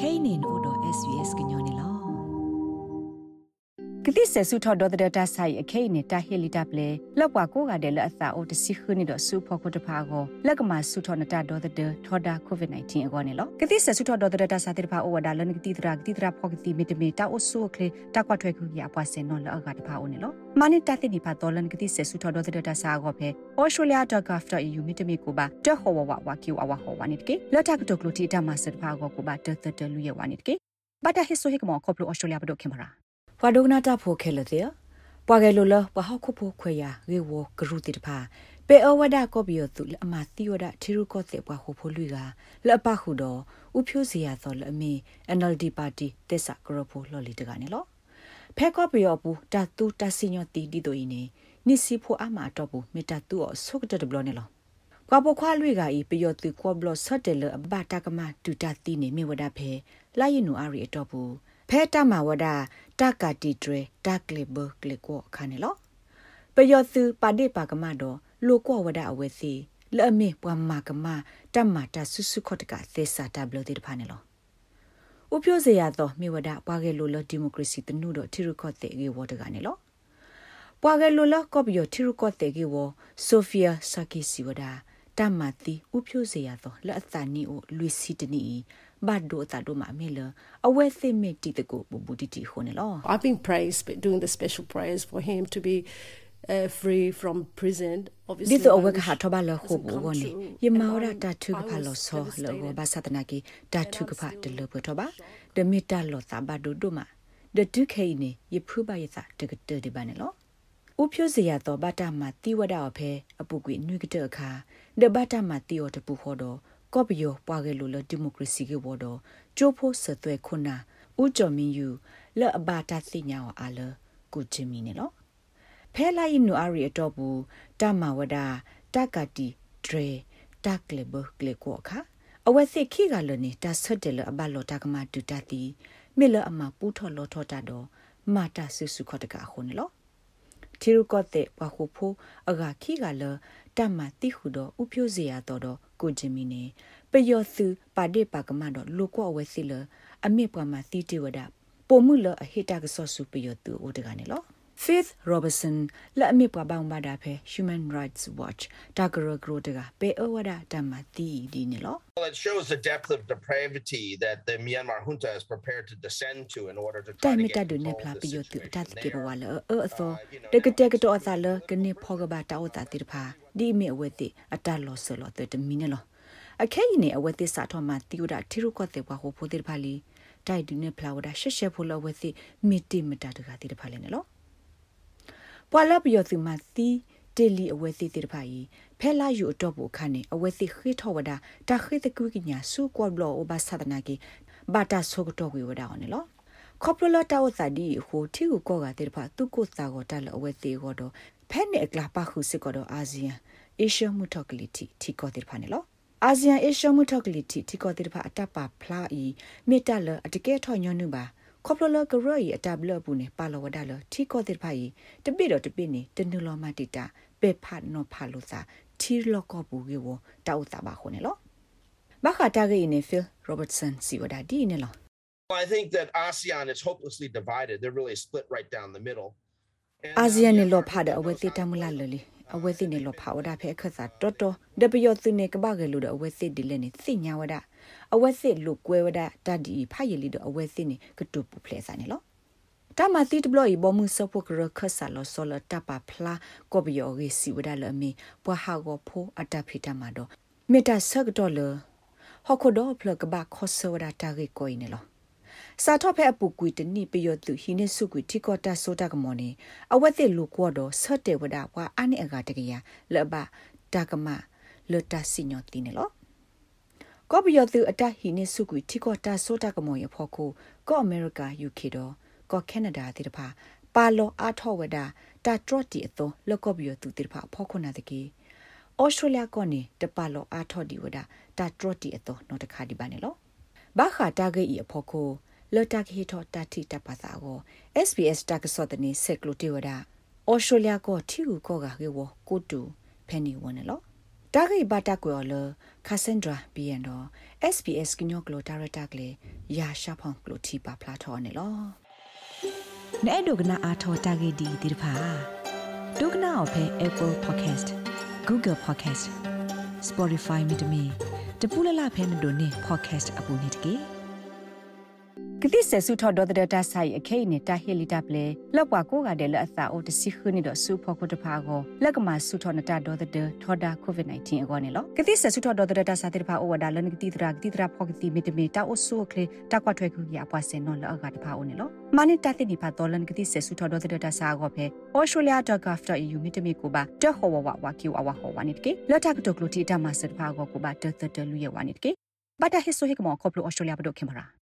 kainin wodo sbs kenyoni la ကတိဆဆုထဒေါ်ဒတာဆိုင်အခိနေတာဟီလီတာပလေလောက်ပွားကိုကတဲ့လက်အသာအိုတစီခနီတော့ဆူဖို့ကိုတဖာကိုလက်ကမှာဆုထနတာဒေါ်ဒတထောဒါကိုဗစ် -19 အကောနေလောကတိဆဆုထဒေါ်ဒတာစာတိဖာအိုဝဒါလနကတိတရာကတိတရာဖောကတိမီတမီတာအိုဆူကလေတာကွာထွဲခုကြီးအပွားစင်နော်လောကတဖာအိုနေလောမနိတတိနိဖာတော်လနကတိဆဆုထဒေါ်ဒတာစာကောဖဲ australia.gov.au မီတမီကိုပါတဟောဝဝဝကီဝဝဟောဝနိတကေလက်တာကတကလူတီတမဆတ်ဖာကောကိုပါတတတလူရဝနိတကေဘာတာဟစ်ဆိုဟိကမောကောပလို australia ဘဒိုခေမရာ ဘွာဒိုဂနာတာဖိုခဲလတဲ့ပွာကဲလိုလဘဟခုဖိုခွေရရေဝဂရုတိတဖာပေအဝဒကောပီယတုလအမတိဝဒထီရုကောတဲ့ဘွာခုဖိုလူကလအပခုတော့ဥဖြိုးစီရသောလအမီ NLD ပါတီတက်ဆာဂရဖိုလော်လီတကနေလောဖဲကောပီယောပူတတူတဆီညောတီဒီတိုင်းနေနိစီဖိုအမတော့ဘူးမေတတူအဆုကတဘလနေလောကွာပခွာလွေကဤပယောတူကောဘလဆတ်တယ်လအဘတာကမတူတတီနေမြေဝဒဖဲလာယနူအာရီအတော့ဘူး ဖဲတမဝဒတကတိတရတကလေဘကလေကိုခါနေလောပယောသူပါဒေပါကမတော့လိုကောဝဒအဝဲစီလဲ့မေပွားမကမတမတာဆုဆုခတ်ကသေစာတဘလတိတဖာနေလောဥပြိုစရာတော့မြေဝဒပွားကလေးလိုလဒီမိုကရေစီတနုတော့ထီရခော့တဲ့ကေဝတ်ကနေလောပွားကလေးလိုလကော့ဘီယထီရခော့တဲ့ကေဝဆိုဖီယာဆာကီစီဝဒ တမတိဥပြိုစရာတော့လက်အသနီအိုလူစီတနီဘတ်ဒိုတာဒိုမာမေလအဝဲသိမေတီတကိုဘူဘူတီတီခုန်လော I've been praised doing the special prayers for him to be uh, free from prison obviously this over ka to ba lo ho bo go ni ye ma ora ta thu ka pha lo so lo go ba sa tana ki ta thu ka pha de lo bo to ba de mi ta lo ta ba do do ma de tu khai ni ye phu ba ye sa de ka de de ba ne lo ဥဖြိုစရာတော့ဘတာမတိဝဒအဖဲအပုကွေနွေကတဲ့အခါဒဘတာမတိော်တပူခေါ်တော့ကော့ပယောပွားကလေးလိုဒီမိုကရေစီကဘောတော့ကျိုးဖို့ဆသွဲခုနာဥကြော်မင်းယူလက်အဘာတာသိညာအားလကိုချင်မီနေလောဖဲလိုက်နူအရီအတော့ဘူးတမဝဒတကတိဒရေတကလေဘကလေကိုခါအဝဲစစ်ခိကလနေတဆွတ်တယ်လအဘလောတကမတူတတိမေလအမပူထော်လောထောတာတော့မာတာဆုစုခတ်တကခုန်လော တီရုကော့တဲ့ဘခုဖိုးအဂါခိကလတမတိဟုတော့ဥပြိုစရာတော့တော့ကိုဂျင်မီနေပယောစုပါဒေပါကမတော့လိုကောဝဲစီလအမေပွားမှာတီတီဝဒပိုမှုလအဟိတကဆော့စုပယောတူအိုတကနေလော Faith Robertson လာအမေပွားပေါင်းပါတာဖဲ Human Rights Watch တာဂရဂရိုတကပေအဝဒတမတီဒီနေလော Well, it shows the depth of depravity that the Myanmar junta is prepared to descend to in order to try to get control of the situation. Ta ke ba wala e so de ke te ke to asa le ke ne pho ga ba ta o ta ti pha di me we ti ata lo so lo te mi ne lo အခဲရင်နေအဝဲသစ္စာထောမှာတီယိုဒါတီရုကောတဲ့ဘဟိုဖိုတဲ့ဖာလီတိုက်ဒူနေဖလာဝဒါရှက်ရှက်ဖိုလဝဲသိမီတီမတာတကတိတဖာလဲနော် ပွာလပယောသူမသီတေလီအဝဲသိတိတဖာယီဖဲလာယူအတော့ဘူးခနဲ့အဝဲသိခေထောဝဒါတာခေတကူကညာစုကောဘလောအဘသဒနာကီဘာတာဆုကတော့ဝေဝဒါအောင်နော်ခေါပလလတာဝသဒီဟိုတီကိုကောကတဲ့ဖာသူကိုစာကိုတက်လအဝဲသိကိုတော့ဖဲနဲ့အကလာပါခုစစ်ကတော့အာဆီယံအေရှမှုထောက်ကလီတီတီကောတဲ့ဖာနေလောအာဆီယံအေရှမှုထောက်ကလီတီတီကောတိဖာအတပါဖလာဤမေတ္တလအတကဲထော်ညွန်းနုပါ ခေါပလလကရဤအတဘလဘူးနေပါလဝဒါလတီကောတိဖာဤတပိတော့တပိနေတနုလောမတိတာပေဖတ်နောဖာလို့သာတီလောကဘူးကေဝတောက်တာပါခုနေလောဘခတာဂိနေဖီရောဘတ်ဆန်စီဝဒါဒီနေလော I think that ASEAN is hopelessly divided. They're really split right down the middle. ASEAN ne lo phada awe ti tamula lali အဝဲစစ်နေလောဖာဝဒဖဲခတ်စာတော်တော်ဒပယောသူနေကပကလူတော့အဝဲစစ်ဒီလဲနေစိညာဝဒအဝဲစစ်လူကွဲဝဒတတ်ဒီဖာရလီတော့အဝဲစစ်နေကတုပူဖလဲစာနေလောတမသီတဘလီဘောမှုစဖို့ကရခဆာလောဆောလတပဖလာကောဘယောရီစီဝဒလအမီပွားဟာကိုဖိုးအတဖိတမတော့မေတာဆက်တော်လဟခုဒိုဖလကဘခောဆဝဒတာရီကိုင်းနေလော စာထော့ဖဲအပူကွီတနိပယောသူဟိနေစုကွီတီကောတာဆိုတာကမောနေအဝက်တဲ့လူကောတော့ဆတ်တဲ့ဝဒဘွာအနိအကတကရလဘတာကမလတစီညောတိနေလောကောပယောသူအတဟိနေစုကွီတီကောတာဆိုတာကမောရဖို့ကိုကောအမေရိက UK တော့ကောကနေဒါတိတဖာပါလောအားထောဝဒတာထရတီအသောလကောပယောသူတိတဖာဖောခုနာတကေဩစတြေးလျကနေတပါလောအားထောဒီဝဒတာထရတီအသောနော်တခါဒီပါနေလောဘာခာတာဂေဤအဖို့ကို လော်တာခေထောတာတိတပါစာကို SBS တကစောတနေဆက်ကလိုတေဝဒဩစတြေးလျကိုထီကူကောကကေဝကိုတူဖဲနီဝနလောတာဂိဘတာကွေလခါစင်ဒရာဘီယန်တော့ SPS ကညောကလိုဒါရတာကလေးရာရှာဖောင်ကလိုတီပါဖလာထော်နေလောနဲ့ဒုကနာအာထော်တာဂိဒီဒီဖာဒုကနာအဖဲ Apple Podcast Google Podcast Spotify မြေတမီတပူလလဖဲမတို့နေ podcast အပူနေတကေ ကတိဆဆုထော်ဒေါ်ဒတာဆိုင်အခိနေတာဟီလီတပ်လေလောက်ကွာကိုကတဲ့လက်အသာအိုတစီခနီတော့ဆူဖို့ကိုတဖာကိုလက်ကမှာဆုထော်နတာဒေါ်ဒတထော်ဒါကိုဗစ် -19 အကောနေလောကတိဆဆုထော်ဒေါ်ဒတာစာတေဖာအိုဝဒါလနကတိတရာကတိတရာဖောကတိမီတမီတာအိုဆူကလေတာကွာထွဲခုရပွားစင်နော်လောကတဖာအိုနေလောမနိတတိနိဖာတော်လနကတိဆဆုထော်ဒေါ်ဒတာစာကောဖဲ australia.gov.au မီတမီကိုပါတဟောဝဝဝကီဝဝဟောဝနိတကေလက်ထကတုကလူတီတာမစတဖာကိုကိုပါတတတလူရဝနိတကေဘတာဟစ်ဆိုဟိကမောခေါပလို australia ဘဒိုခင်မရာ